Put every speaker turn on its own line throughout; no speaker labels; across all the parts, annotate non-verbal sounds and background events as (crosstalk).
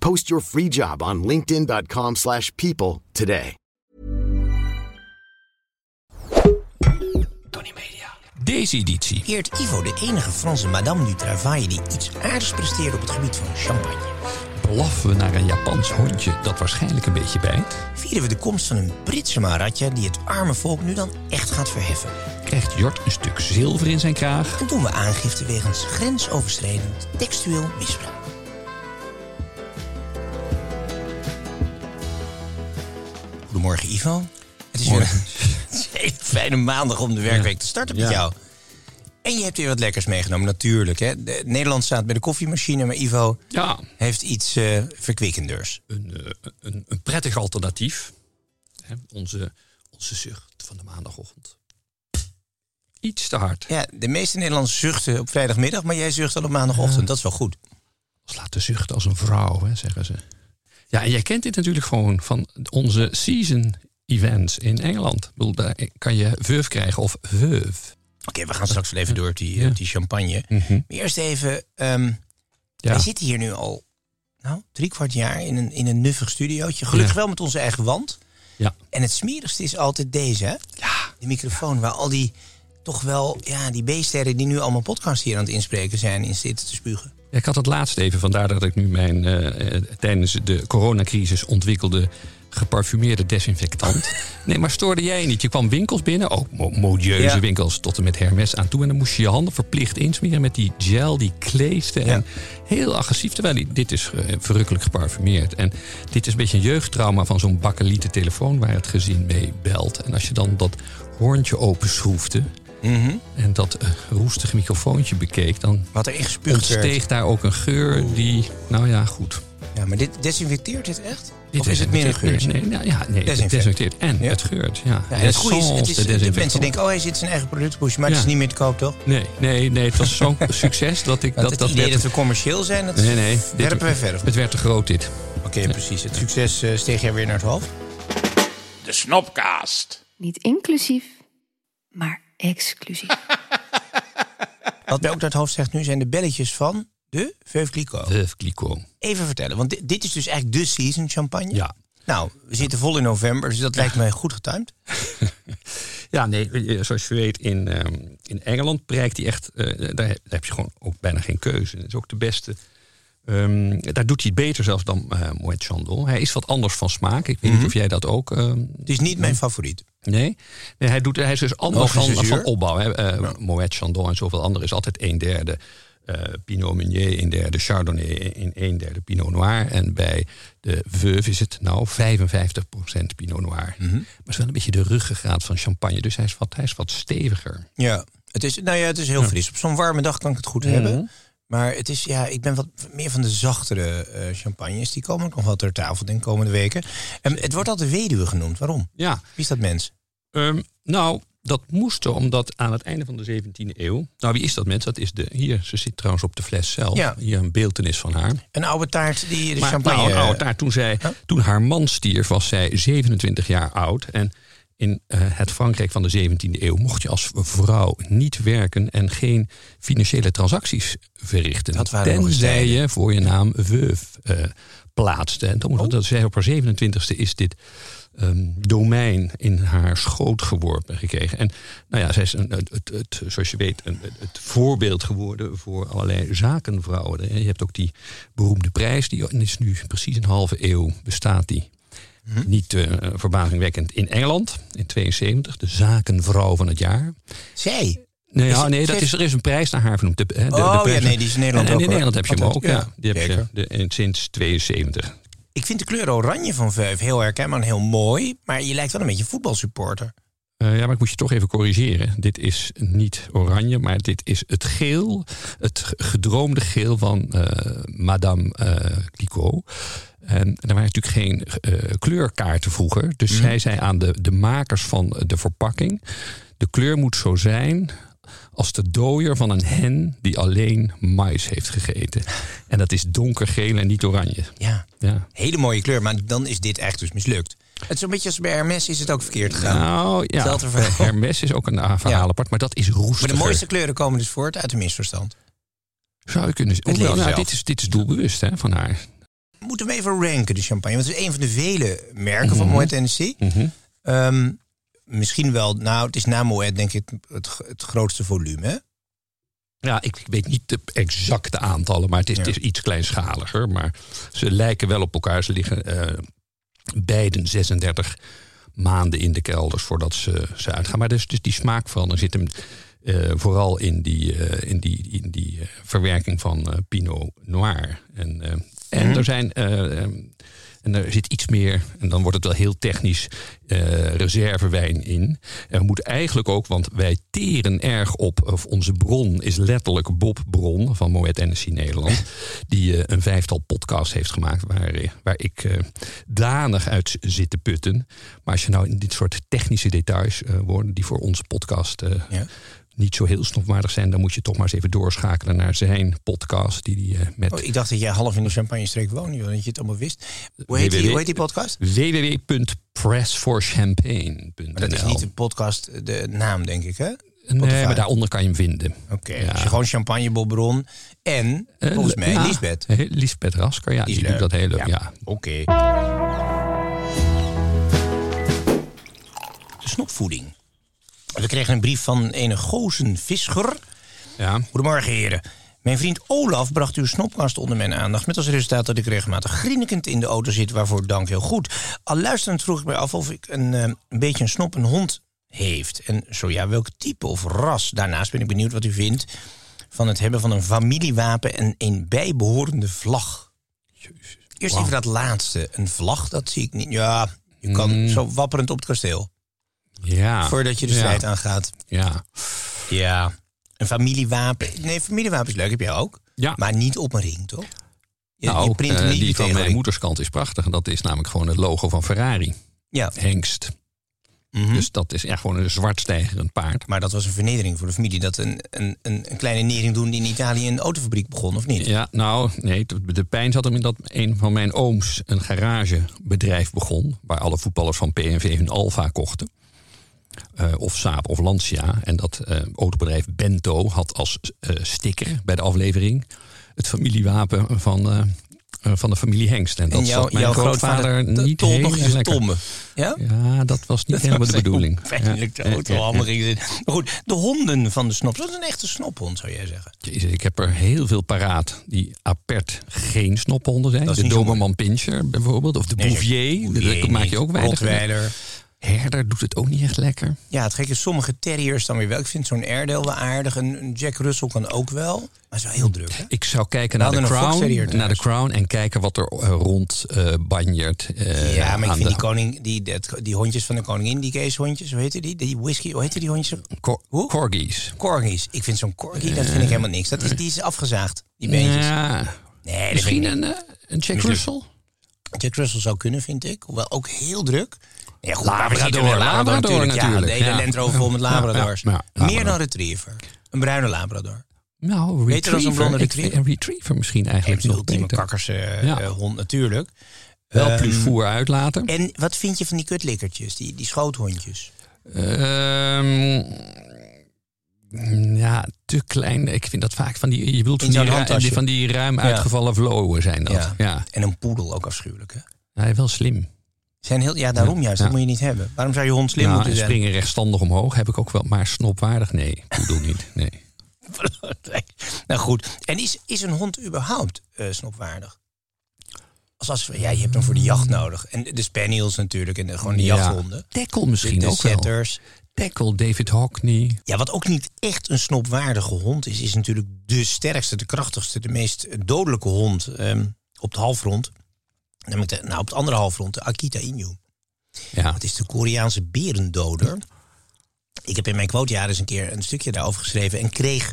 Post your free job on linkedin.com/people slash people today.
Tony Media.
Deze editie.
Eert Ivo de enige Franse Madame du Travail die iets aardigs presteerde op het gebied van champagne.
Blaffen we naar een Japans hondje dat waarschijnlijk een beetje bijt.
Vieren we de komst van een Britse Maratja die het arme volk nu dan echt gaat verheffen.
Krijgt Jort een stuk zilver in zijn kraag.
En doen we aangifte wegens grensoverschrijdend textueel misbruik. Goedemorgen Ivo. Het is
Morgen.
een hele (laughs) fijne maandag om de werkweek te starten met
Ja.
jou. En je hebt weer wat lekkers meegenomen, natuurlijk. Hè? De, Nederland staat bij de koffiemachine, maar Ivo
Ja,
heeft iets eh verkwikkenders.
een, eh, een, een prettig alternatief. Hè, onze, onze zucht van de maandagochtend. Iets te hard.
Ja, de meeste Nederlanders zuchten op vrijdagmiddag, maar jij zucht al op maandagochtend. Dat is wel goed.
Als laten zuchten als een vrouw, hè, zeggen ze. Ja, en jij kent dit natuurlijk gewoon van onze season events in Engeland. Ik bedoel, daar kan je veuf krijgen of veuf.
Oké, we gaan straks wel even door die,
Ja.
op die champagne.
Mhm.
Maar eerst even, ehm
Ja.
wij zitten hier nu al nou, drie kwart jaar in een, in een nuffig studiootje. Gelukkig
Ja.
wel met onze eigen wand.
Ja.
En het smerigste is altijd deze, hè?
Ja.
De microfoon waar al die, toch wel, ja, die B-sterren die nu allemaal podcast hier aan het inspreken zijn, in zitten te spugen.
Ik had het laatst even, vandaar dat ik nu mijn eh, tijdens de coronacrisis ontwikkelde geparfumeerde desinfectant. (laughs) Nee, maar stoorde jij niet? Je kwam winkels binnen, ook mo- modieuze
Ja.
winkels tot en met Hermes aan toe. En dan moest je je handen verplicht insmeren met die gel, die kleefde. En heel agressief, terwijl die, dit is eh, verrukkelijk geparfumeerd. En dit is een beetje een jeugdtrauma van zo'n bakkelieten telefoon waar het gezin mee belt. En als je dan dat hoorntje openschroefde en dat roestige microfoontje bekeek, dan
Wat er ingespuugd werd.
ontsteeg daar ook een geur die, nou ja, goed.
Ja, maar dit desinfecteert dit echt?
Dit
of is het meer een
nee,
geurtje?
Nee, nee, nou ja, nee, het
Desinfect.
desinfecteert. En
Ja.
het geurt, ja.
Ja, en het goede is, het is
de
mensen denken, oh, hij zit zijn eigen productpush, maar het is niet meer te koop, toch?
Nee, nee, nee, het was zo'n (laughs) succes dat ik...
Want
Dat,
het
dat
idee
werd,
dat we commercieel zijn, dat
nee, nee. dit-
werpen we verder.
Het werd te groot, dit.
Oké, precies. Het succes eh, steeg jij weer naar het hoofd.
De Snopcast.
Niet inclusief, maar exclusief. (laughs)
Wat mij ook naar het hoofd zegt nu zijn de belletjes van de Veuve Clicquot.
Veuve Clicquot.
Even vertellen, want dit, dit is dus eigenlijk de season champagne.
Ja.
Nou, we zitten vol in november, dus dat lijkt mij goed getimed. (laughs)
Ja, nee, eh, zoals je weet, in, ehm, in Engeland prijkt hij echt... eh, daar, heb je gewoon ook bijna geen keuze. Het is ook de beste... ehm, daar doet hij het beter zelfs dan uh, Moet Chandon. Hij is wat anders van smaak. Ik weet niet of jij dat ook... ehm,
Het is niet mijn favoriet.
Nee, nee hij, doet, hij is dus anders van, van opbouw. Hè. Eh, Moet Chandon en zoveel anderen is altijd een derde eh, Pinot Meunier, een derde Chardonnay in een derde Pinot Noir. En bij de Veuve is het nou 55% Pinot Noir.
Mhm.
Maar het is wel een beetje de ruggengraat van champagne. Dus hij is wat, hij is wat steviger.
Ja, het is, nou ja, het is heel fris. Op zo'n warme dag kan ik het goed hebben. Maar het is, ja, ik ben wat meer van de zachtere eh, champagnes. Die komen ook nog wel ter tafel de komende weken. En het wordt altijd weduwe genoemd. Waarom?
Ja,
Wie is dat mens?
Ehm, nou, dat moest er omdat aan het einde van de 17e eeuw... Nou, wie is dat mens? Dat is de... Hier, ze zit trouwens op de fles zelf.
Ja.
Hier een beeltenis van haar.
Een oude taart die de
Maar
champagne...
nou, een oude taart. Toen, zij, toen haar man stierf, was zij 27 jaar oud. En in eh, het Frankrijk van de 17e eeuw mocht je als vrouw niet werken en geen financiële transacties verrichten.
Dat waren
tenzij je voor je naam veuve eh, plaatste. En toen, dat zij op haar 27e is dit ehm, domein in haar schoot geworpen gekregen. En nou ja, zij is een, het, het, het- zoals je weet een, het voorbeeld geworden voor allerlei zakenvrouwen. Je hebt ook die beroemde prijs, die is nu precies een halve eeuw bestaat die. Niet eh, verbazingwekkend in Engeland in 72, de zakenvrouw van het jaar.
Zij.
Nee, ja, nee dat is, er is een prijs naar haar vernoemd. De, de, de,
Oh,
de
ja, nee, die is in Nederland
en, en
ook,
in. Nederland heb je hem ook, ja.
ja.
Die heb je de, sinds 72.
Ik vind de kleur oranje van Veuve heel herkenbaar en heel mooi. Maar je lijkt wel een beetje voetbalsupporter.
Eh, ja, maar ik moet je toch even corrigeren. Dit is niet oranje, maar dit is het geel. Het gedroomde geel van eh, Madame eh Clicquot. En er waren natuurlijk geen eh, kleurkaarten vroeger. Dus zij zei aan de, de makers van de verpakking... de kleur moet zo zijn als de dooier van een hen... die alleen mais heeft gegeten. En dat is donkergeel en niet oranje.
Ja,
Ja.
hele mooie kleur. Maar dan is dit echt dus mislukt. Het is een beetje als bij Hermes is het ook verkeerd gegaan.
Nou ja. (laughs) Hermes is ook een ah, verhaal
Ja.
apart, maar dat is roestiger.
maar de mooiste kleuren komen dus voort uit een misverstand.
Zou je kunnen zeggen.
leven
Nou, dit, is, dit is doelbewust hè, van haar.
Moeten we even ranken, de champagne? Want het is een van de vele merken
Mhm.
van Moet Hennessy. Ehm, misschien wel, nou, het is na Moet denk ik het, het grootste volume. Hè?
Ja, ik, ik weet niet de exacte aantallen, maar het is,
Ja.
het is iets kleinschaliger. Maar ze lijken wel op elkaar. Ze liggen eh, beiden 36 maanden in de kelders voordat ze, ze uitgaan. Maar dus, dus die smaakverandering zit hem eh, vooral in die, eh, in die, in die eh, verwerking van eh, Pinot Noir. En, en er zijn. eh, ehm, en er zit iets meer, en dan wordt het wel heel technisch, eh, reservewijn in. Er moet eigenlijk ook, want wij teren erg op, of onze bron is letterlijk Bob Bron van Moet Hennessy Nederland. (laughs) Die eh, een vijftal podcasts heeft gemaakt waar, waar ik danig uit zit te putten. Maar als je nou in dit soort technische details eh wordt, die voor onze podcast
Ja.
Niet zo heel snopwaardig zijn, dan moet je toch maar eens even doorschakelen naar zijn podcast die hij met
Oh, ik dacht dat jij half in de champagne-streek woonde, joh, dat je het allemaal wist. Hoe heet, die, hoe heet die podcast?
www.pressforchampagne.nl
dat is niet de podcast, de naam, denk ik, hè?
Nee, maar daaronder kan je hem vinden.
Oké,
Ja.
als je gewoon champagne, Bobron en,
Eh,
volgens mij,
ja,
Lisbeth.
eh, Lisbeth Rasker, ja,
Die
die, doet dat heel leuk.
Ja.
Ja.
Oké. De snopvoeding. We kregen een brief van ene Gozen Vischer.
Ja.
Goedemorgen, heren. Mijn vriend Olaf bracht uw snopkast onder mijn aandacht... met als resultaat dat ik regelmatig grinnikend in de auto zit... waarvoor dank heel goed. Al luisterend vroeg ik mij af of ik een, eh, een beetje een snop een hond heeft. En zo ja, welk type of ras. Daarnaast ben ik benieuwd wat u vindt... van het hebben van een familiewapen en een bijbehorende vlag. Eerst even dat laatste. Een vlag, dat zie ik niet. Ja, je kan zo wapperend op het kasteel.
Ja.
Voordat je de
Ja.
strijd aangaat.
Ja.
Ja. Een familiewapen. Nee, familiewapen is leuk, heb jij ook.
Ja.
Maar niet op een ring, toch? Je,
nou,
je print niet
die van mijn moederskant is prachtig. En dat is namelijk gewoon het logo van Ferrari.
Ja,
Hengst.
mhm.
Dus dat is ja, gewoon een zwartstijgerend paard.
maar dat was een vernedering voor de familie. Dat een, een, een, een kleine nering doen die in Italië een autofabriek begon, of niet?
Ja, nou, nee, de, de pijn zat hem in dat een van mijn ooms een garagebedrijf begon. Waar alle voetballers van PNV hun Alfa kochten. Eh, of Saab of Lancia. En dat eh, autobedrijf Bento had als eh, sticker bij de aflevering het familiewapen van, van de familie Hengst. En dat
en
zat mijn grootvader niet heel
nog eens. Ja?
Ja, dat was niet helemaal de bedoeling.
Pijnlijk de auto
ja.
Maar goed, de honden van de snop. Dat is een echte snophond, zou jij zeggen.
Jezus, ik heb er heel veel paraat die apert geen snophonden zijn. De Doberman Pinscher bijvoorbeeld. Of de
Nee,
Bouvier.
Bouvier
Daar maak je ook weinig. Herder doet het ook niet echt lekker.
Ja, het gekke is, sommige terriers dan weer wel. Ik vind zo'n Airedale wel aardig. Een een Jack Russell kan ook wel. Maar het is wel heel druk, hè?
Ik zou kijken naar de, crown, naar de. Crown en kijken wat er eh, rond eh banjert. eh,
Ja, maar ik
aan
vind
de
die, koning, die, dat- die hondjes van de koningin, die keeshondjes, hoe heette die? Die whisky, hoe heette die hondjes?
cor-
Hoe?
corgis.
Corgis. Ik vind zo'n corgi, dat vind ik helemaal niks. Dat is, die is afgezaagd, die beentjes.
Ja,
Nee,
misschien een, een Jack. Russell?
Jack Russell zou kunnen, vind ik. Hoewel ook heel druk. Ja, goed,
Labrador, Labrador
Ja,
natuurlijk,
de hele
ja.
Land Rover vol met (laughs)
Ja,
Labradors.
ja, ja,
Meer dan Retriever. Een bruine Labrador.
Nou,
Beter dan zo'n blonde retriever?
Een retriever misschien eigenlijk
Een
nog
ultieme kakkerse
Ja.
eh, hond natuurlijk.
Wel
Ehm,
plus voer uitlaten.
En wat vind je van die kutlikkertjes, die, die schoothondjes?
Ehm, ja, te klein. Ik vind dat vaak van die. Je
In
van die,
zo'n
ru-
handtasje.
die- van die ruim uitgevallen vlowen zijn dat. Ja. Ja.
En een poedel ook afschuwelijk, hè?
Hij is wel slim.
Zijn heel, ja, daarom juist. Dat moet je niet hebben. Waarom zou je hond slim
Nou,
moeten
en
zijn?
springen rechtstandig omhoog heb ik ook wel. Maar snopwaardig? Nee, poedel (laughs) niet. Nee.
nou goed. En is, is een hond überhaupt eh, snopwaardig? Als, als, ja, je hebt hem voor de jacht nodig. En de spaniels natuurlijk. En de, gewoon de
Ja.
jachthonden.
Tackle misschien
de, de
ook wel.
setters.
Tackle, David Hockney.
Ja, wat ook niet echt een snopwaardige hond is, is natuurlijk de sterkste, de krachtigste, de meest dodelijke hond ehm, op de halfrond. De, nou, op de andere halfrond, de Akita Inu.
Ja.
Dat is de Koreaanse berendoder. Ik heb in mijn quotejaren eens een keer een stukje daarover geschreven en kreeg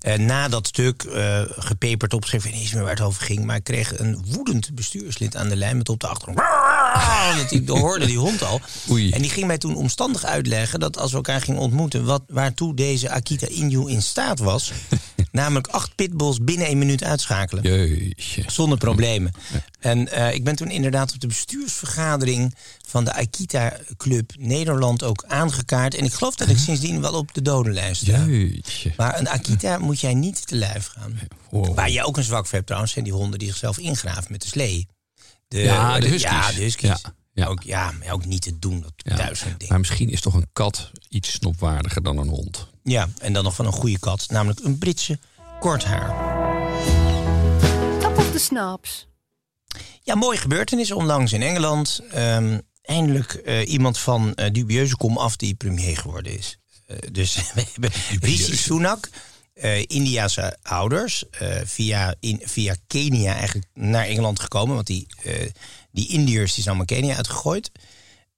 eh, na dat stuk eh, gepeperd opgeschreven, ik weet niet meer waar het over ging, maar ik kreeg een woedend bestuurslid aan de lijn met op de achtergrond. (laughs) Dat dat hoorde die hond al.
Oei.
En die ging mij toen omstandig uitleggen dat als we elkaar gingen ontmoeten, wat, waartoe deze Akita Inu in staat was. (laughs) namelijk acht pitbulls binnen één minuut uitschakelen.
Jeetje.
Zonder problemen. En eh, ik ben toen inderdaad op de bestuursvergadering van de Akita Club Nederland ook aangekaart. En ik geloof dat ik sindsdien wel op de dodenlijst sta.
Jeetje.
Maar een Akita moet jij niet te lijf gaan.
Wow.
Waar je ook een zwak voor hebt trouwens, zijn die honden die zichzelf ingraven met de slee. De,
Ja, de huskies.
Ja, de huskies.
Ja, ja.
Ook, ja, maar ook niet te doen, dat
Ja.
thuis ding.
Maar misschien is toch een kat iets snopwaardiger dan een hond.
Ja, en dan nog van een goede kat, namelijk een Britse korthaar.
Top of the snaps.
Ja, mooie gebeurtenis onlangs in Engeland. Ehm, eindelijk eh, iemand van eh, dubieuze kom af die premier geworden is. Eh, dus (laughs) we hebben Rishi Sunak, eh Indiase ouders, eh, via, in, via Kenia eigenlijk naar Engeland gekomen. Want die, eh, die Indiërs die zijn allemaal Kenia uitgegooid.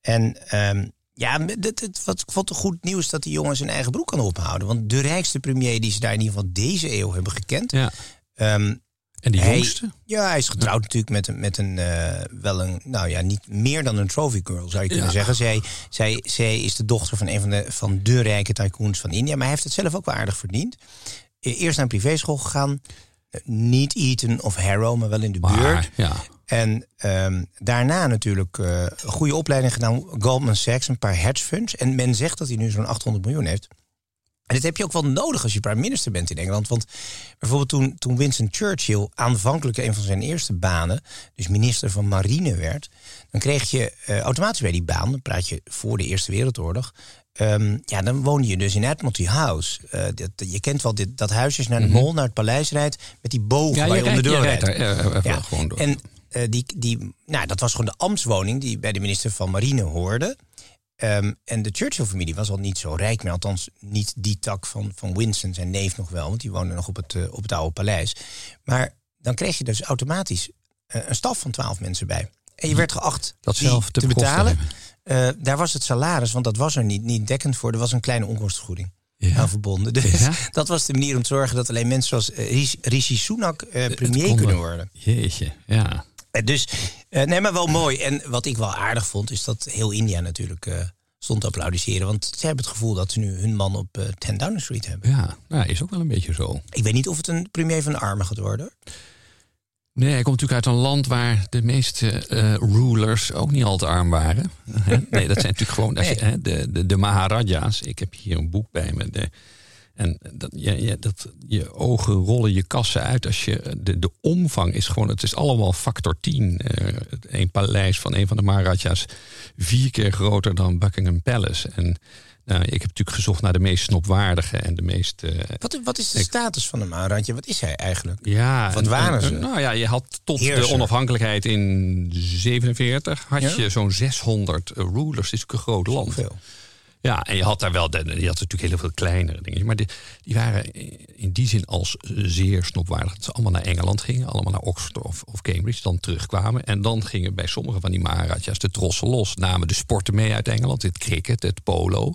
En ehm, ja, het, het, wat, ik vond het goed nieuws dat die jongen zijn eigen broek kan ophouden. Want de rijkste premier die ze daar in ieder geval deze eeuw hebben gekend...
Ja.
ehm,
En
hij-
jongste?
ja, hij is getrouwd natuurlijk met een, met een eh, wel een, nou ja, niet meer dan een trophy girl zou je kunnen
Ja.
zeggen. Zij, zij, zij is de dochter van een van de, van de rijke tycoons van India, maar hij heeft het zelf ook wel aardig verdiend. Eh, Eerst naar een privéschool gegaan, Eh, niet Eton of Harrow, maar wel in de buurt.
Ja.
En ehm, daarna natuurlijk eh, een goede opleiding gedaan, Goldman Sachs, een paar hedge funds. En men zegt dat hij nu zo'n 800 miljoen heeft. En dit heb je ook wel nodig als je prime minister bent in Engeland. Want bijvoorbeeld toen, toen Winston Churchill aanvankelijk een van zijn eerste banen, dus minister van Marine werd, dan kreeg je eh, automatisch bij die baan, dan praat je voor de Eerste Wereldoorlog, ehm, ja, dan woonde je dus in Admiralty House. Eh, dat, je kent wel dit, dat huis is naar de mol, naar het paleis rijdt, met die bogen
Mhm. Ja,
waar
je
je, onder de deur
rijdt
Ja,
gewoon door.
En eh, die, die, nou, dat was gewoon de ambtswoning die bij de minister van Marine hoorde. Ehm, en de Churchill-familie was al niet zo rijk meer. Althans, niet die tak van, van Winston, zijn neef nog wel. Want die woonde nog op het, eh, op het oude paleis. Maar dan kreeg je dus automatisch eh, een staf van twaalf mensen bij. En je werd geacht
Dat
die
zelf te
betalen. daar was het salaris, want dat was er niet, niet dekkend voor. Er was een kleine onkostenvergoeding
Ja.
aan verbonden. Dus
Ja. (laughs)
dat was de manier om te zorgen dat alleen mensen zoals Rishi- Sunak premier
konden-
kunnen worden.
Jeetje, ja.
Eh, Dus, eh, nee, maar wel mooi. En wat ik wel aardig vond, is dat heel India natuurlijk eh, stond te applaudisseren. Want ze hebben het gevoel dat ze nu hun man op eh 10 Downing Street hebben.
Ja, nou, is ook wel een beetje zo.
Ik weet niet of het een premier van de armen gaat worden.
Nee, hij komt natuurlijk uit een land waar de meeste rulers ook niet al te arm waren. (laughs) Nee, dat zijn natuurlijk gewoon je- hè, de, de, de Maharaja's. Ik heb hier een boek bij me. De, en dat, je, je, dat, je ogen rollen je kassen uit als je. De, de omvang is gewoon. Het is allemaal factor 10. Eh, een paleis van een van de Maharaja's. vier keer groter dan Buckingham Palace. En nou, ik heb natuurlijk gezocht naar de meest snopwaardige en de meest. eh,
Wat, wat is de status van de Maharajah? Wat is hij eigenlijk?
ja,
Wat
en-
waren
en-
ze?
Nou ja, je had tot de onafhankelijkheid in 47 had
Ja?
je zo'n 600 rulers. Het is natuurlijk een groot land. Ja, en je had daar wel, je had natuurlijk heel veel kleinere dingen. Maar die, die waren in die zin als zeer snopwaardig. Dat ze allemaal naar Engeland gingen, allemaal naar Oxford of, of Cambridge, dan terugkwamen. En dan gingen bij sommige van die Maharaja's de trossen los. Namen de sporten mee uit Engeland, het cricket, het polo.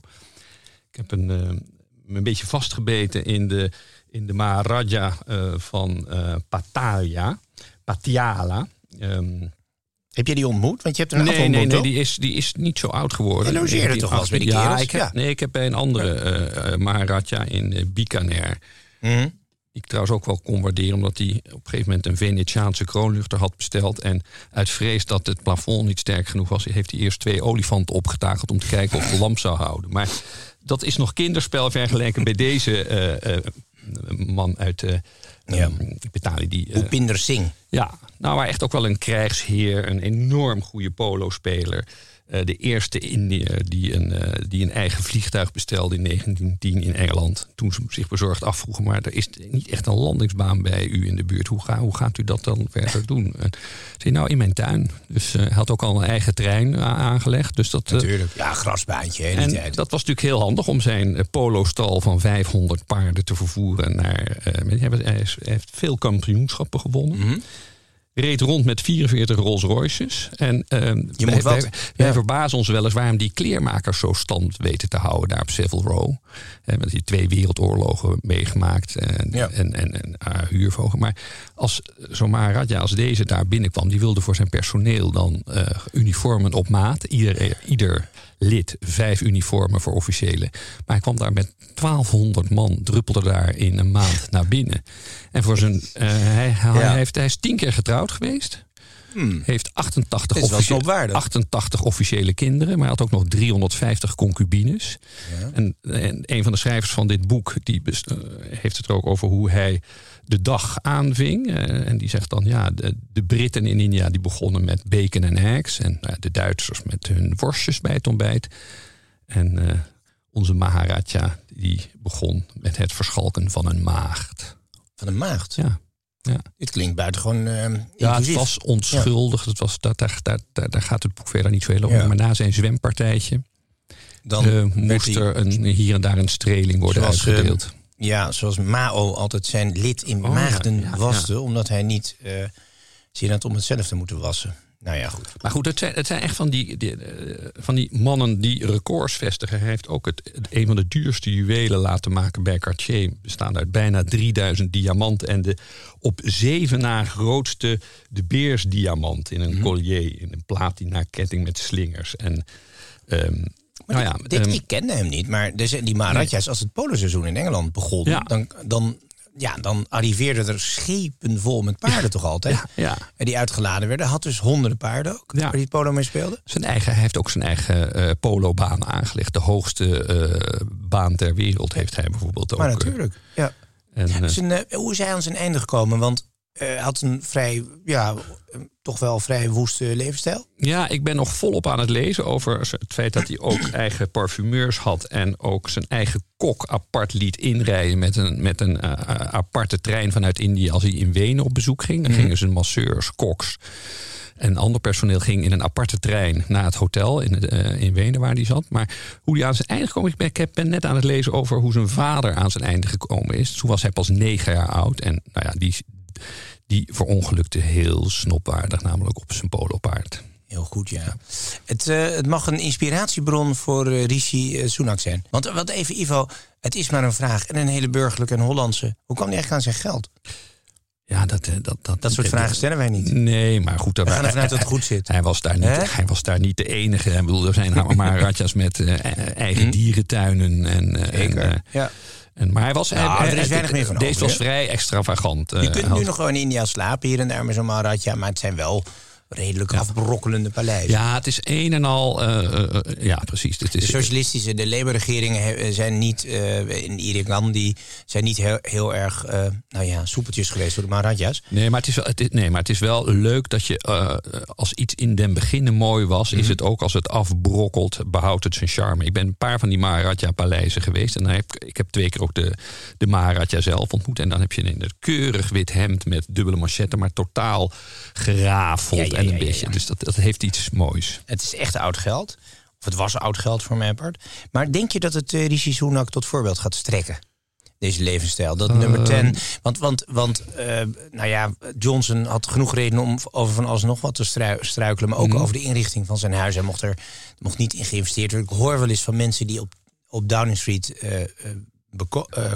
Ik heb een, eh, een beetje vastgebeten in de, in de Maharaja eh, van Pattaya, Patiala. Ehm,
Heb je die ontmoet? Want je hebt er een
nee, nee, nee, die is, die is niet zo oud geworden.
Hij logeerde toch eens bij die
ja,
kerels?
Ik heb,
Ja.
Nee, ik heb bij een andere eh eh, Maharaja in eh, Bikaner.
Mhm.
Die ik trouwens ook wel kon waarderen, omdat hij op een gegeven moment een Venetiaanse kroonluchter had besteld. En uit vrees dat het plafond niet sterk genoeg was, heeft hij eerst twee olifanten opgetakeld om te kijken of de lamp zou houden. Maar dat is nog kinderspel vergeleken bij deze man uit eh
Ja.
ehm, Italië. Die,
Bhupinder Singh.
ja, nou, maar echt ook wel een krijgsheer, een enorm goede polospeler. Eh, de eerste Indiër die een, eh, die een eigen vliegtuig bestelde in 1910 in Engeland. Toen ze zich bezorgd afvroegen, maar er is niet echt een landingsbaan bij u in de buurt. Hoe, ga, hoe gaat u dat dan verder doen? En zei, nou, in mijn tuin. Dus eh, hij had ook al een eigen trein aangelegd. Dus dat, eh,
Natuurlijk. Ja, grasbaantje, die
en
tijd.
dat was natuurlijk heel handig om zijn eh, polostal van 500 paarden te vervoeren naar. eh, hij, heeft, hij is- hij heeft veel kampioenschappen gewonnen.
Mhm.
Reed rond met 44 Rolls Royces. En ehm,
Je
wij,
moet wat.
wij, wij
Ja.
verbazen ons wel eens waarom die kleermakers zo stand weten te houden daar op Savile Row. En met die twee wereldoorlogen meegemaakt en,
Ja.
en, en, en ah, huurvogel. Maar als zo'n Maharaja als deze daar binnenkwam, die wilde voor zijn personeel dan eh, uniformen op maat. Ieder, ieder lid vijf uniformen voor officiële. Maar hij kwam daar met 1200 man, druppelde daar in een maand (laughs) naar binnen. En voor zijn, eh, hij, hij,
Ja.
heeft, hij is tien keer getrouwd geweest. Heeft 88,
Dit is wel
officie-
snopwaardig.
88 officiële kinderen, maar hij had ook nog 350 concubines. En, en een van de schrijvers van dit boek die eh, heeft het er ook over hoe hij de dag aanving. Eh, en die zegt dan, ja, de, de Britten in India die begonnen met bacon en eggs. En eh, de Duitsers met hun worstjes bij het ontbijt. En eh, onze Maharaja die begon met het verschalken van een maagd.
Van een maagd.
Ja, ja.
Dit klinkt buitengewoon eh
Ja, het was onschuldig. Het was, dat, daar, daar, daar, daar gaat het boek verder niet veel over.
Ja.
Maar na zijn zwempartijtje
Dan
moest er een, hier en daar een streling worden
Zoals,
uitgedeeld.
Ja, zoals Mao altijd zijn lid in
Oh,
maagden
ja,
waste, omdat hij niet uh, zin had om het zelf te moeten wassen. Nou ja, goed.
Maar goed, het zijn, het zijn echt van die, die, eh, van die mannen die records vestigen. Hij heeft ook het, het- een van de duurste juwelen laten maken bij Cartier. Bestaande uit bijna 3000 diamanten. En de op zeven na grootste de beersdiamant in een collier. In een platina ketting met slingers. En, ehm,
Maar
nou ja,
dit, dit-
ehm,
ik kende hem niet, maar dus die als het poloseizoen in Engeland begon,
Ja.
dan, dan, ja, dan arriveerden er schepen vol met paarden toch altijd.
ja.
En die uitgeladen werden. Had dus honderden paarden ook, waar hij polo mee speelde.
Zijn eigen, hij heeft ook zijn eigen eh polobaan aangelegd. De hoogste eh, baan ter wereld heeft hij bijvoorbeeld ook.
Maar
eh,
natuurlijk, ja.
En,
Zijn, eh, hoe is hij aan zijn einde gekomen? Want had een vrij, ja, eh, toch wel vrij woeste levensstijl.
Ja, ik ben nog volop aan het lezen over het feit dat hij ook (clears throat) eigen parfumeurs had. En ook zijn eigen kok apart liet inrijden met een, met een eh, eh, aparte trein vanuit India als hij in Wenen op bezoek ging. Dan gingen zijn masseurs, koks en ander personeel ging in een aparte trein naar het hotel in, het, eh, in Wenen waar hij zat. Maar hoe hij aan zijn einde gekomen is, ik ben, ik ben net aan het lezen over hoe zijn vader aan zijn einde gekomen is. Toen was hij pas negen jaar oud en nou ja, die, die verongelukte heel snopwaardig, namelijk op zijn polopaard.
Heel goed, ja. Het, eh, het mag een inspiratiebron voor eh, Rishi eh, Sunak zijn. Want wat even, Ivo, het is maar een vraag. En een hele burgerlijke en Hollandse. Hoe kwam hij echt aan zijn geld?
Ja, dat, dat, dat,
Dat soort vragen stellen wij niet.
Nee, maar goed.
We gaan ervan uit dat het goed zit. (laughs)
Hij was daar niet, hij was daar niet de enige. Ik bedoel, er zijn (laughs) maar ratjas met eh, eigen dierentuinen. En, en,
Hm? Zeker.
eh,
ja.
En, maar hij was...
Nou,
hij-
er is weinig meer van
Deze
over,
was vrij extravagant.
Je
eh,
kunt nu nog gewoon in India slapen, hier en daar met zo'n Maharadja. Maar het zijn wel redelijk afbrokkelende paleizen.
Ja, het is een en al... eh, eh, eh, ja, precies. Het
De
is,
socialistische, de Labour-regeringen zijn niet, eh, in Iran, die zijn niet heel, heel erg, nou ja, soepeltjes geweest door de Maharadjas.
Nee, maar het is wel, het is, nee, maar het is wel leuk dat je als iets in den beginnen mooi was,
Mhm.
is het ook als het afbrokkelt, behoudt het zijn charme. Ik ben een paar van die Maharaja-paleizen geweest en dan heb, ik heb twee keer ook de, de Maharaja zelf ontmoet. En dan heb je een keurig wit hemd met dubbele manchetten, maar totaal gerafeld
Ja, ja,
en een beetje. Dus dat, dat heeft iets moois.
Het is echt oud geld. Of het was oud geld voor mijn part. Maar denk je dat het uh, Rishi Sunak tot voorbeeld gaat strekken? Deze levensstijl. Dat nummer 10. Want, want, want uh, nou ja, Johnson had genoeg reden om over van alles nog wat te strui struikelen. Maar ook
Mhm.
over de inrichting van zijn huis. Hij mocht er mocht niet in geïnvesteerd worden. Ik hoor wel eens van mensen die op, op Downing Street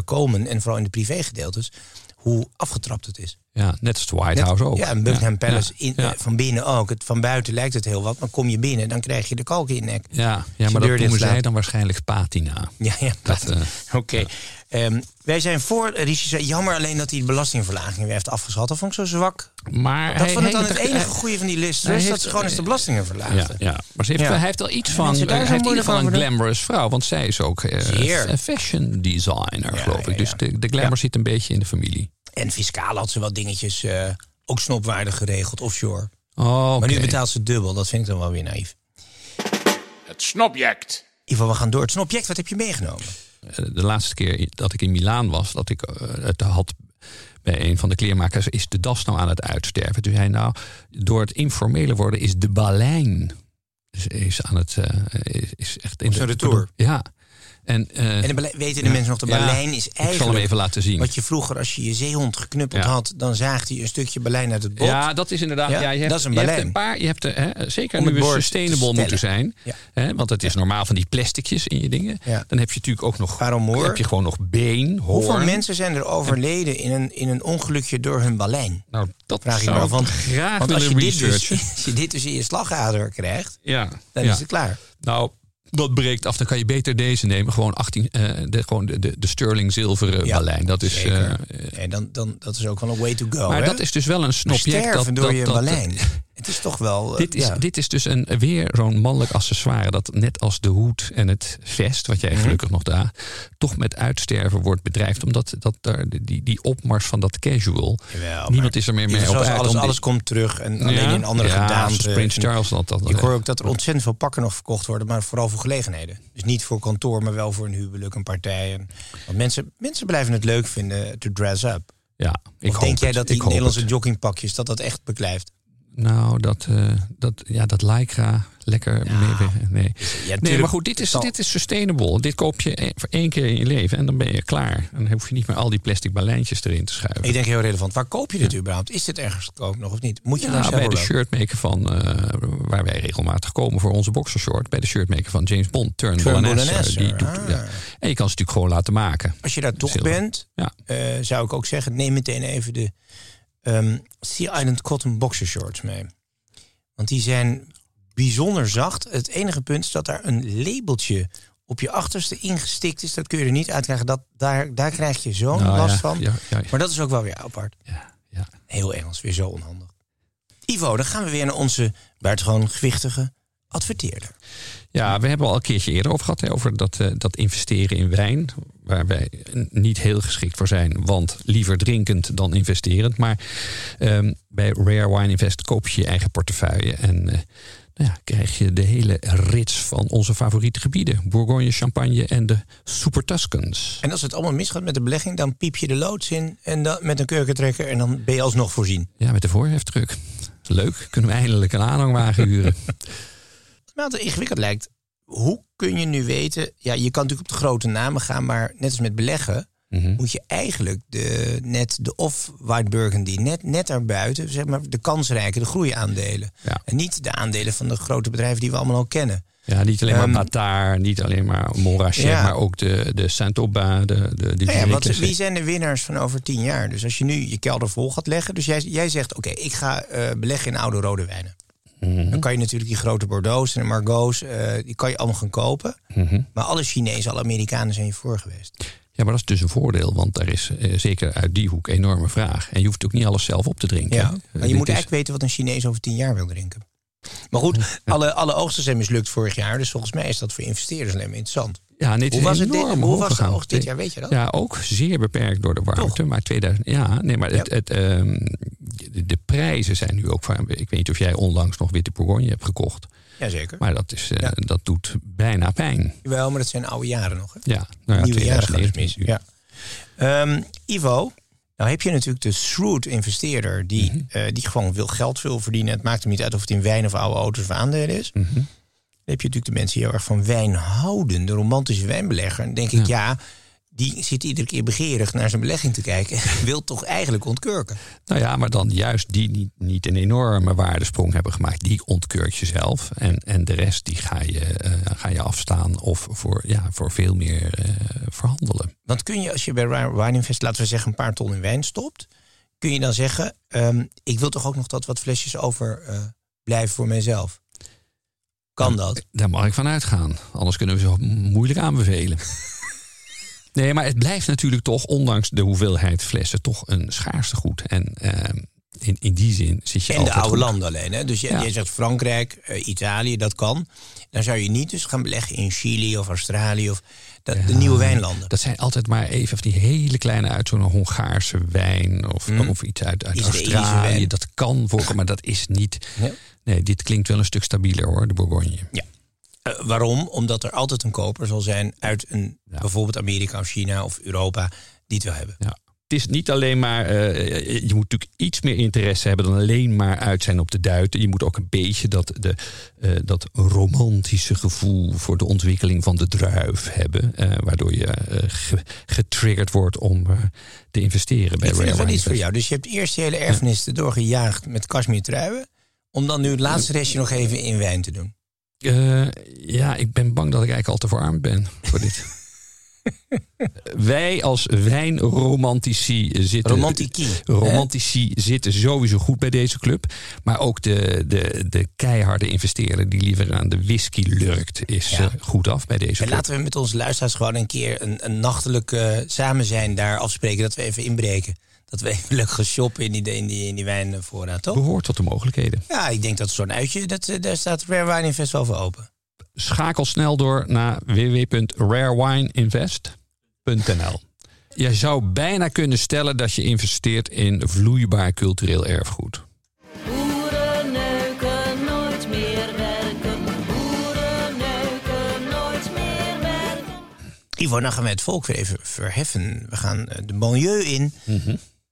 komen. En vooral in de privégedeeltes. Hoe afgetrapt het is.
Ja, net als het White House ook.
Ja, en Buckingham Palace in,
ja.
van binnen ook. Het, van buiten lijkt het heel wat, maar kom je binnen, dan krijg je de kalk in je nek.
Ja, ja maar dat noemen zij dan waarschijnlijk patina.
Ja, ja.
Dat, eh,
Oké. Ehm, wij zijn voor Rishi. Jammer alleen dat hij de belastingverlaging weer heeft afgeschat. Dat vond ik zo zwak.
maar
Dat
hij-
vond ik dan het enige goede van die list. Dus dat ze gewoon eens de belastingen verlaagden.
Ja, ja. maar ze heeft,
Ja.
hij heeft wel iets van. Hij heeft in ieder geval een glamorous vrouw. Want zij is ook eh, een fashion designer,
Ja,
geloof ik. Dus de, de glamour zit een beetje in de familie.
En fiscaal had ze wat dingetjes eh, ook snopwaardig geregeld, offshore.
Oh,
Maar nu betaalt ze dubbel. Dat vind ik dan wel weer naïef.
Het snobject.
Ivo, we gaan door. Het is een object. Wat heb je meegenomen?
Eh, De laatste keer dat ik in Milaan was, dat ik eh, het had bij een van de kleermakers, is de das nou aan het uitsterven. Toen zei hij nou, door het informele worden is de balijn is, is aan het eh, is, is echt in
Op zijn retour.
Ja. En, eh,
En de weten de
ja,
mensen nog, de
ja,
balijn is
Ik zal hem
eigenlijk...
even laten zien.
Wat je vroeger, als je je zeehond geknuppeld
Ja.
had... dan zaagde je een stukje balijn uit het bot.
Ja, dat is inderdaad.
Ja,
Ja, je hebt,
dat is een
je hebt
balijn.
een paar. Je hebt er, hè, zeker nu we sustainable moeten zijn. Hè, want het is normaal van die plasticjes in je dingen. Dan heb je natuurlijk ook nog.
Waarom?
Heb je gewoon nog been,
Hoeveel
hoorn.
mensen zijn er overleden in een, in een ongelukje door hun balijn?
Nou, dat
Vraag me af.
ik
Want,
graag
want als, je dit dus, (laughs) als je dit dus in je slagader krijgt,
Ja,
dan is het klaar.
Nou, dat breekt af. Dan kan je beter deze nemen. Gewoon, 18, eh, de, gewoon de, de, de sterling zilveren
Ja.
Dat is, eh,
en dan, dan, dat is ook wel een way to go.
maar
hè?
dat is dus wel een snobject.
sterven
Dat,
door
dat,
je
dat. (laughs)
het is toch wel... eh,
Dit is,
ja.
dit is dus een, weer zo'n mannelijk accessoire dat net als de hoed en het vest, wat jij
Mhm.
gelukkig nog draagt, toch met uitsterven wordt bedreigd. Omdat dat daar, die, die opmars van dat casual,
Jawel,
niemand is er meer mee op uit.
alles, alles komt terug en alleen
Ja,
in andere
ja,
gedaanten.
zoals Prince Charles dat, dat,
Ik hoor ook dat er ontzettend veel pakken nog verkocht worden, maar vooral voor gelegenheden. Dus niet voor kantoor, maar wel voor een huwelijk, een partij. En- Want mensen, mensen blijven het leuk vinden to dress up.
Ja, ik
of denk jij dat die Nederlandse
het.
joggingpakjes dat dat echt beklijft?
Nou, dat, eh, dat, ja, dat lycra, lekker. nee, nee. nee,
tuurlijk,
maar goed, dit is, dit is sustainable. Dit koop je e- voor één keer in je leven en dan ben je klaar. En dan hoef je niet meer al die plastic balijntjes erin te schuiven.
Ik denk heel relevant. Waar koop je dit überhaupt? Is dit ergens te koop nog of niet? Moet je
Ja,
naar
bij de shirtmaker van, eh, waar wij regelmatig komen voor onze boxershort. Bij de shirtmaker van James Bond, Turnbull en. Esser, Die doet,
ah.
ja. En je kan ze natuurlijk gewoon laten maken.
Als je daar toch
Zilver.
bent,
Ja.
eh, zou ik ook zeggen, neem meteen even de ehm, Sea Island Cotton Boxer Shorts mee. Want die zijn bijzonder zacht. Het enige punt is dat daar een labeltje op je achterste ingestikt is. Dat kun je er niet uitkrijgen. Dat, daar, daar krijg je zo'n
Nou,
last
ja,
van.
Ja, ja,
Maar dat is ook wel weer apart.
ja, ja.
Heel Engels, weer zo onhandig. Ivo, dan gaan we weer naar onze buitengewoon gewichtige adverteerder.
Ja, we hebben al een keertje eerder over gehad. Hè, over dat, eh, dat investeren in wijn. Waar wij niet heel geschikt voor zijn. Want liever drinkend dan investerend. Maar ehm, bij Rare Wine Invest koop je je eigen portefeuille. En eh, nou ja, krijg je de hele rits van onze favoriete gebieden. Bourgogne, Champagne en de Super Tuscans.
En als het allemaal misgaat met de belegging, dan piep je de loods in en dan, met een kurkentrekker en dan ben je alsnog voorzien.
Ja, met de voorheftruck. Leuk, kunnen we eindelijk een aanhangwagen huren. (laughs)
Mij altijd ingewikkeld lijkt, hoe kun je nu weten... Ja, je kan natuurlijk op de grote namen gaan, maar net als met beleggen...
Mhm.
moet je eigenlijk de, net de off-white burgundy, net, net daarbuiten... zeg maar de kansrijke, de groeiaandelen.
Ja.
En niet de aandelen van de grote bedrijven die we allemaal al kennen.
Ja, niet alleen maar
Ehm,
Batar, niet alleen maar Montrachet,
Ja.
maar ook de, de Saint-Aubin, de, de, de
Nou ja, wat, wie zijn de winnaars van over tien jaar? Dus als je nu je kelder vol gaat leggen... dus jij, jij zegt, oké, ik ga eh, beleggen in oude rode wijnen.
Mhm.
Dan kan je natuurlijk die grote Bordeaux's en de Margot's... eh, die kan je allemaal gaan kopen.
Mhm.
Maar alle Chinezen, alle Amerikanen zijn je voor geweest.
Ja, maar dat is dus een voordeel, want daar is eh, zeker uit die hoek enorme vraag. En je hoeft ook niet alles zelf op te drinken.
Ja.
hè.
Maar
Eh,
je
dit
moet
is-
eigenlijk weten wat een Chinees over tien jaar wil drinken. Maar goed, alle, alle oogsten zijn mislukt vorig jaar. Dus volgens mij is dat voor investeerders alleen maar interessant.
Ja, het
Hoe
is
was, het dit,
enorm
hoe was de oogst dit jaar, weet je dat?
Ja, ook zeer beperkt door de warmte. Maar 2000, ja, nee, maar het,
Ja.
het, ehm, de, de prijzen zijn nu ook. van- Ik weet niet of jij onlangs nog witte Bourgogne hebt gekocht.
Jazeker.
Maar dat, is, eh,
Ja.
dat doet bijna pijn.
Jawel, maar dat zijn oude jaren nog. Hè?
Ja, nou ja,
Nieuwe jaren gaat het
2019.
mis. Ja. Ehm, Ivo, nou heb je natuurlijk de shrewd investeerder... Die,
Mhm.
eh, die gewoon veel geld wil verdienen. Het maakt hem niet uit of het in wijn of oude auto's of aandelen is.
Mhm.
Dan heb je natuurlijk de mensen die heel erg van wijn houden. De romantische wijnbelegger. Dan denk ik, ja, die zit iedere keer begeerig naar zijn belegging te kijken. (laughs) wil toch eigenlijk ontkurken.
Nou ja, maar dan juist die niet, niet een enorme waardesprong hebben gemaakt. Die ontkurk je zelf. En, en de rest die ga je, eh, ga je afstaan of voor, ja, voor veel meer eh, verhandelen.
Want kun je als je bij Ryan Wine Invest, laten we zeggen, een paar ton in wijn stopt... kun je dan zeggen, ehm, ik wil toch ook nog dat wat flesjes over eh, blijven voor mijzelf. Kan dat?
Daar mag ik van uitgaan. Anders kunnen we ze moeilijk aanbevelen. (laughs) nee, maar het blijft natuurlijk toch, ondanks de hoeveelheid flessen, toch een schaarste goed. En ehm, in, in die zin zit je
En de oude
goed.
landen alleen. Hè? Dus
Ja.
jij zegt Frankrijk, eh, Italië, dat kan. Dan zou je niet dus gaan beleggen in Chili of Australië of dat, de nieuwe wijnlanden.
Dat zijn altijd maar even die hele kleine uit zo'n Hongaarse wijn of, of iets uit, uit Australië. Dat kan voorkomen, maar dat is niet.
Ja.
Nee, dit klinkt wel een stuk stabieler hoor, de Bourgogne.
Ja. Eh, waarom? Omdat er altijd een koper zal zijn uit een, bijvoorbeeld Amerika of China of Europa die het wil hebben.
Ja. Het is niet alleen maar, eh, je moet natuurlijk iets meer interesse hebben dan alleen maar uit zijn op de duiten. Je moet ook een beetje dat, de, eh, dat romantische gevoel voor de ontwikkeling van de druif hebben. waardoor je ge- getriggerd wordt om te investeren bij
Ik vind
Wine
iets voor jou. Dus je hebt eerst je hele erfenis erdoor gejaagd met kashmir truien. Om dan nu het laatste restje nog even in wijn te doen.
Eh, ja, ik ben bang dat ik eigenlijk al te verarmd ben voor dit. (laughs) Wij als wijnromantici zitten.
Romantici,
Romantici zitten sowieso goed bij deze club. Maar ook de, de, de keiharde investeerder die liever aan de whisky lurkt, is
Ja.
eh, goed af bij deze
En
club.
laten we met onze luisteraars gewoon een keer een, een nachtelijk eh, samen zijn daar afspreken. Dat we even inbreken. Dat we even leuk gaan shoppen in die, in die, in die wijnvoorraad, toch?
Behoort tot de mogelijkheden.
Ja, ik denk dat zo'n uitje, dat, eh, daar staat Rare Wine Invest wel voor open.
Schakel snel door naar www.rarewineinvest.nl. Je zou bijna kunnen stellen dat je investeert in vloeibaar cultureel erfgoed.
Boeren neuken nooit meer werken. Boeren neuken nooit meer werken.
Ivo, dan gaan we het volk weer even verheffen. We gaan eh, de milieu in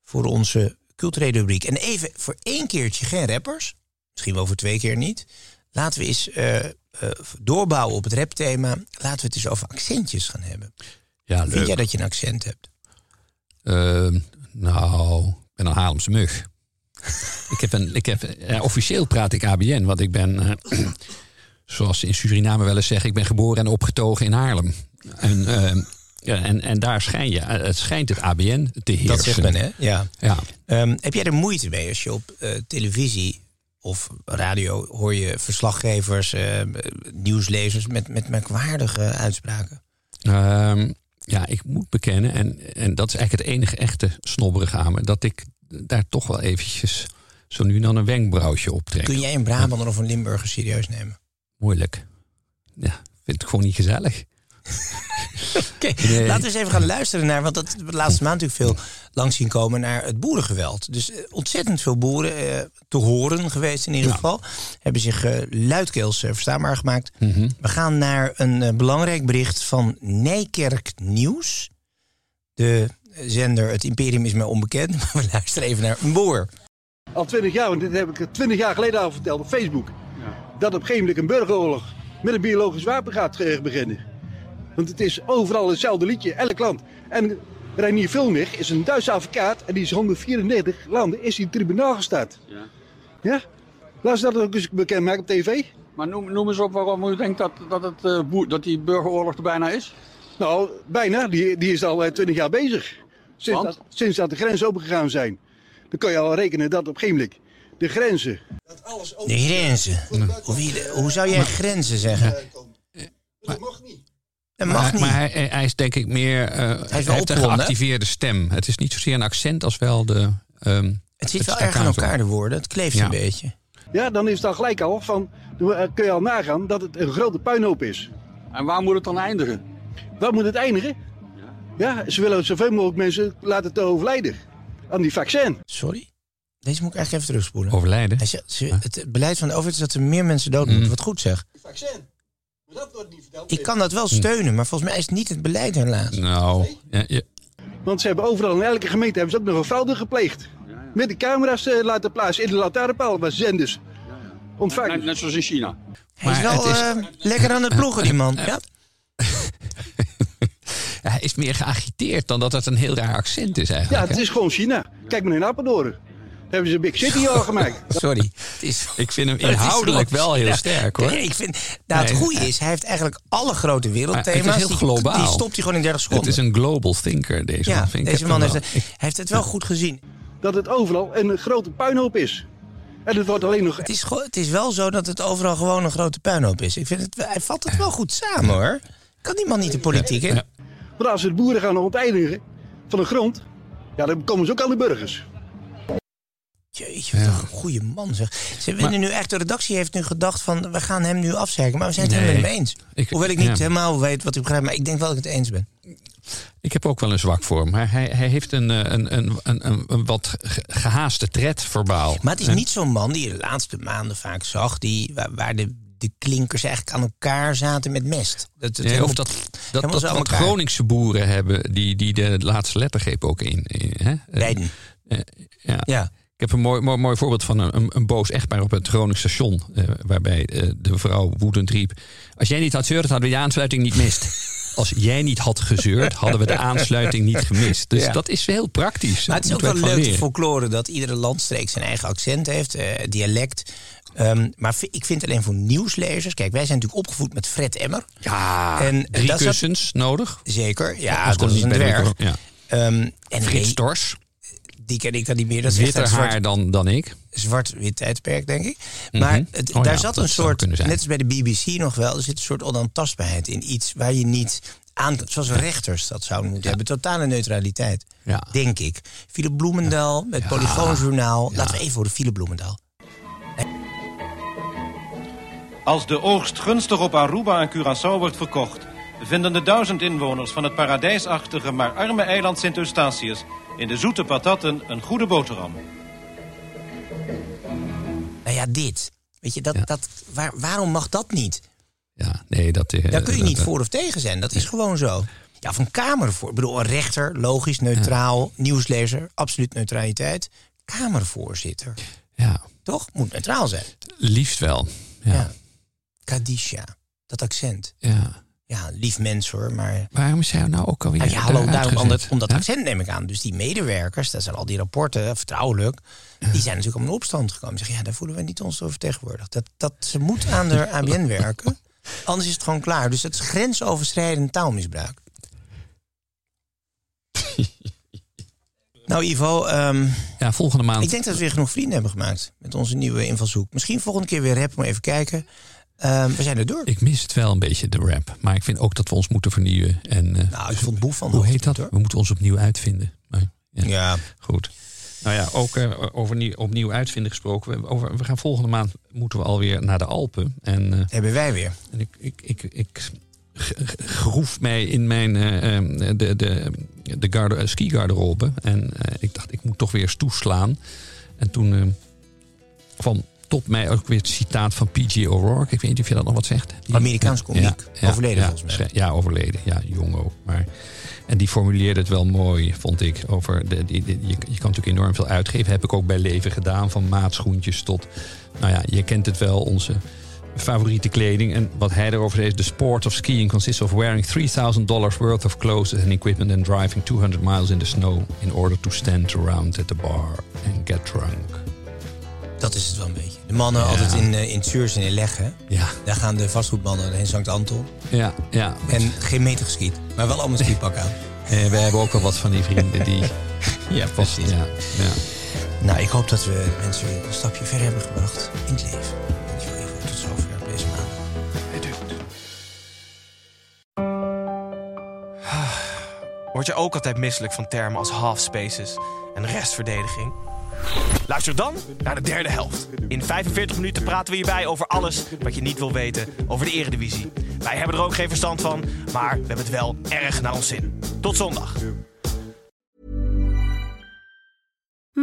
voor onze culturele rubriek. En even voor één keertje geen rappers. Misschien wel voor twee keer niet. Laten we eens eh, eh, doorbouwen op het rapthema. Laten we het eens over accentjes gaan hebben.
Ja,
Vind jij dat je een accent hebt?
Ehm, nou, ik ben een Haarlemse mug. (laughs) ik heb een, ik heb, eh, officieel praat ik ABN, want ik ben, (clears throat) zoals ze in Suriname wel eens zeggen, ik ben geboren en opgetogen in Haarlem. En, ehm, ja, en, en daar schijn je, eh, het schijnt het ABN te heersen.
Dat zegt men, hè? Ja.
Ja.
Ehm, heb jij er moeite mee als je op eh, televisie of radio hoor je verslaggevers, eh, nieuwslezers met, met merkwaardige uitspraken?
Ehm, ja, ik moet bekennen, en, en dat is eigenlijk het enige echte snobberige aan me, dat ik daar toch wel eventjes zo nu en dan een wenkbrauwtje optrek.
Kun jij een Brabander of een Limburger serieus nemen?
Moeilijk. Ja, vind ik gewoon niet gezellig. (laughs)
Oké, laten we eens even gaan luisteren naar, want dat hebben we de laatste maand natuurlijk veel langs zien komen naar het boerengeweld. Dus eh, ontzettend veel boeren eh, te horen geweest in ieder
Ja.
geval. Hebben zich eh, luidkeels verstaanbaar gemaakt.
Mhm.
We gaan naar een eh, belangrijk bericht van Nijkerk Nieuws. De zender Het Imperium is mij onbekend, (laughs) maar we luisteren even naar een boer.
Al twintig jaar, want dit heb ik twintig jaar geleden al verteld op Facebook. Dat op een gegeven moment een burgeroorlog met een biologisch wapen gaat beginnen. Want het is overal hetzelfde liedje, elk land. En Reinier Vilmich is een Duitse advocaat en die is 134 landen is hij tribunaal gestart.
Ja.
Ja? Laat ze dat ook eens bekend maken op tv.
Maar noem, noem eens op waarom u denkt dat, dat, het, eh, dat die burgeroorlog er bijna is.
Nou, bijna. Die, die is al eh, 20 jaar bezig. Sinds dat, sinds dat de grenzen opengegaan zijn. Dan kan je al rekenen dat op een gegeven moment de grenzen
De grenzen. Hoe, wie- hoe zou jij grenzen zeggen? Dat mag
maar,
niet.
maar hij, hij is denk ik meer. eh, hij
wel
heeft een geactiveerde stem. Het is niet zozeer een accent als wel de. ehm,
het zit wel erg aan elkaar, de woorden. Het kleeft
Ja.
een beetje.
Ja, dan is het al gelijk al van, dan eh, kun je al nagaan dat het een grote puinhoop is.
En waar moet het dan eindigen?
Waar moet het eindigen? Ja, ze willen zoveel mogelijk mensen laten te overlijden aan die vaccin.
Sorry? Deze moet ik eigenlijk even terugspoelen.
Overlijden.
Hij zegt, ze- het beleid van de overheid is dat er meer mensen dood
Mm.
moeten. Wat goed zeg.
Vaccin. Maar dat wordt niet verteld.
Ik kan dat wel steunen, maar volgens mij is het niet het beleid helaas.
Nou, ja, ja,
Want ze hebben overal in elke gemeente hebben ze ook nog een fraude gepleegd. Met de camera's eh, laten plaatsen in de lantaarnpaal waar zenders ontvangen.
Net, net zoals in China.
Hij is wel
het is-
eh, lekker aan het ploegen, die man. (laughs) Ja.
Ja, hij is meer geagiteerd dan dat het een heel raar accent is
Ja,
eigenlijk.
het
hè?
is gewoon China. Kijk maar in Apeldoorn. Hebben ze een big city al gemaakt. (laughs)
Sorry. Het is,
Ik vind hem
het
inhoudelijk wel heel
Ja.
sterk hoor.
Nee, ik vind, nou, het
Nee.
goede is, hij heeft eigenlijk alle grote
Maar
wereldthema's.
het is heel
die-
globaal.
Die stopt hij gewoon in 30
Het
seconden.
is een global thinker, deze
ja,
man. Vind ik.
deze man heeft, het- heeft het wel goed gezien.
Dat het overal een grote puinhoop is. En het wordt alleen nog...
Het is, het is wel zo dat het overal gewoon een grote puinhoop is. Ik vind het, hij vat het wel goed samen hoor. Kan die man niet de politiek in?
Ja.
Want als ze de boeren gaan onteinigen van de grond... Ja, dan komen ze ook aan de burgers.
Jeetje, wat een goede man zeg. Ze
Maar-
vinden nu echt, de redactie heeft nu gedacht van... we gaan hem nu afzeiken, maar we zijn het
Nee.
helemaal mee eens.
Ik-
Hoewel ik niet
ja.
helemaal weet wat u begrijpt... maar ik denk wel dat ik het eens ben.
Ik heb ook wel een zwak voor hem. Maar hij, hij heeft een, eh, een, een, een, een, wat ge- gehaaste tred verbaal.
Maar het is
En-
niet zo'n man die je de laatste maanden vaak zag... Die, waar, waar de de klinkers eigenlijk aan elkaar zaten met mest. Dat,
Nee,
helemaal-
of dat, dat, dat wat
elkaar.
Groningse boeren hebben, die, die de laatste lettergreep ook in. in hè?
Leiden.
Eh, ja.
Ja.
Ik heb een mooi, mooi, mooi voorbeeld van een, een, boos echtpaar op het Gronings station. eh, waarbij eh, de vrouw woedend riep: Als jij niet had zeurd, hadden we de aansluiting niet mist. (laughs) Als jij niet had gezeurd, hadden we de aansluiting niet gemist. Dus
Ja.
dat is heel praktisch.
Maar het is ook wel leuk,
leren.
folklore, dat iedere landstreek zijn eigen accent heeft, eh, dialect. Ehm, maar ik vind alleen voor nieuwslezers... Kijk, wij zijn natuurlijk opgevoed met Fred Emmer.
Ja,
En
drie
dat zat-
kussens nodig.
Zeker, ja, dat is een dwerg.
Ja.
Ehm, en
Frits Dors,
die ken ik dan niet meer. Dat is echt
witter
zwart-
haar dan, dan ik.
zwart-wit tijdperk, denk ik. Maar
Mhm.
het,
Oh
daar
ja,
zat een soort, net als bij de BBC nog wel, er zit een soort onaantastbaarheid in iets waar je niet aan, zoals rechters dat zouden moeten hebben, totale neutraliteit,
Ja.
denk ik. Philip Bloemendaal met Polygoonjournaal. Laten we even voor de Philip Bloemendaal.
Als de oogst gunstig op Aruba en Curaçao wordt verkocht... vinden de duizend inwoners van het paradijsachtige maar arme eiland Sint Eustatius... in de zoete patatten een goede boterham.
Nou ja, dit. Weet je, dat,
Ja.
dat, waar, waarom mag dat niet?
Ja, nee, dat, eh,
Daar kun je
dat,
niet voor of tegen zijn. Dat is gewoon zo. Ja, van Kamervoor. Ik bedoel, een rechter, logisch, neutraal, nieuwslezer, absoluut neutraliteit. Kamervoorzitter,
Ja,
toch? Moet neutraal zijn.
liefst wel. Ja.
Ja. Kadisha, dat accent.
ja.
Ja, lief mens hoor, maar...
Waarom is hij nou ook alweer
Nou ja, hallo,
eruit
daarom om
gezet?
dat, om dat
Ja?
accent neem ik aan. Dus die medewerkers, dat zijn al die rapporten, vertrouwelijk... die zijn natuurlijk allemaal in opstand gekomen. Zeggen, ja, daar voelen we niet ons door vertegenwoordigd. Dat, dat, ze moet aan de (laughs) ABN werken, anders is het gewoon klaar. Dus het is grensoverschrijdend taalmisbruik. (laughs) nou Ivo, ehm,
Ja, volgende maand.
ik denk dat we weer genoeg vrienden hebben gemaakt... met onze nieuwe invalshoek. Misschien volgende keer weer rap, maar even kijken. Ehm, we zijn er door.
Ik mis het wel een beetje, de rap. Maar ik vind ook dat we ons moeten vernieuwen. En, eh,
Nou, ik vond Boef van de
hoe heet dat?
hoor.
We moeten ons opnieuw uitvinden. Maar, ja,
Ja,
Goed. Nou ja, ook eh, over nieuw, opnieuw uitvinden gesproken. We, over, we gaan volgende maand moeten we alweer naar de Alpen. En, eh,
hebben wij weer.
en ik, ik, ik, ik groef mij in mijn eh, eh, de, de, de garde, eh, ski-garderobe. En ik dacht, ik moet toch weer eens toeslaan. En toen van tot mij ook weer het citaat van P.G. O'Rourke. Ik weet niet of je dat nog wat zegt. Die-
Amerikaans komiek. Overleden
ja,
volgens mij.
Ja, overleden. Ja, jong ook. Maar, en die formuleerde het wel mooi, vond ik. Over de, die, die- je, je kan natuurlijk enorm veel uitgeven. Heb ik ook bij leven gedaan. Van maatschoentjes tot... Nou ja, je kent het wel, onze favoriete kleding. En wat hij erover is... The sport of skiing consists of wearing $3,000 worth of clothes and equipment... and driving 200 miles in the snow... in order to stand around at the bar and get drunk.
Dat is het wel een beetje. De mannen
Ja.
altijd in, eh in en in Leggen.
Ja,
Daar gaan de vastgoedmannen heen Sankt Anton.
ja, ja.
En geen meter geskiet. Maar wel allemaal (laughs) skipak aan.
Eh, we hebben ook al wat van die vrienden die... (laughs)
Ja, precies.
Ja, ja.
Nou, ik hoop dat we mensen weer een stapje verder hebben gebracht in het leven. Dankjewel Ivo. Tot zover deze maand.
Word je ook altijd misselijk van termen als half spaces en restverdediging? Luister dan naar de derde helft. In 45 minuten praten we hierbij over alles wat je niet wil weten over de Eredivisie. Wij hebben er ook geen verstand van, maar we hebben het wel erg naar ons zin. Tot zondag.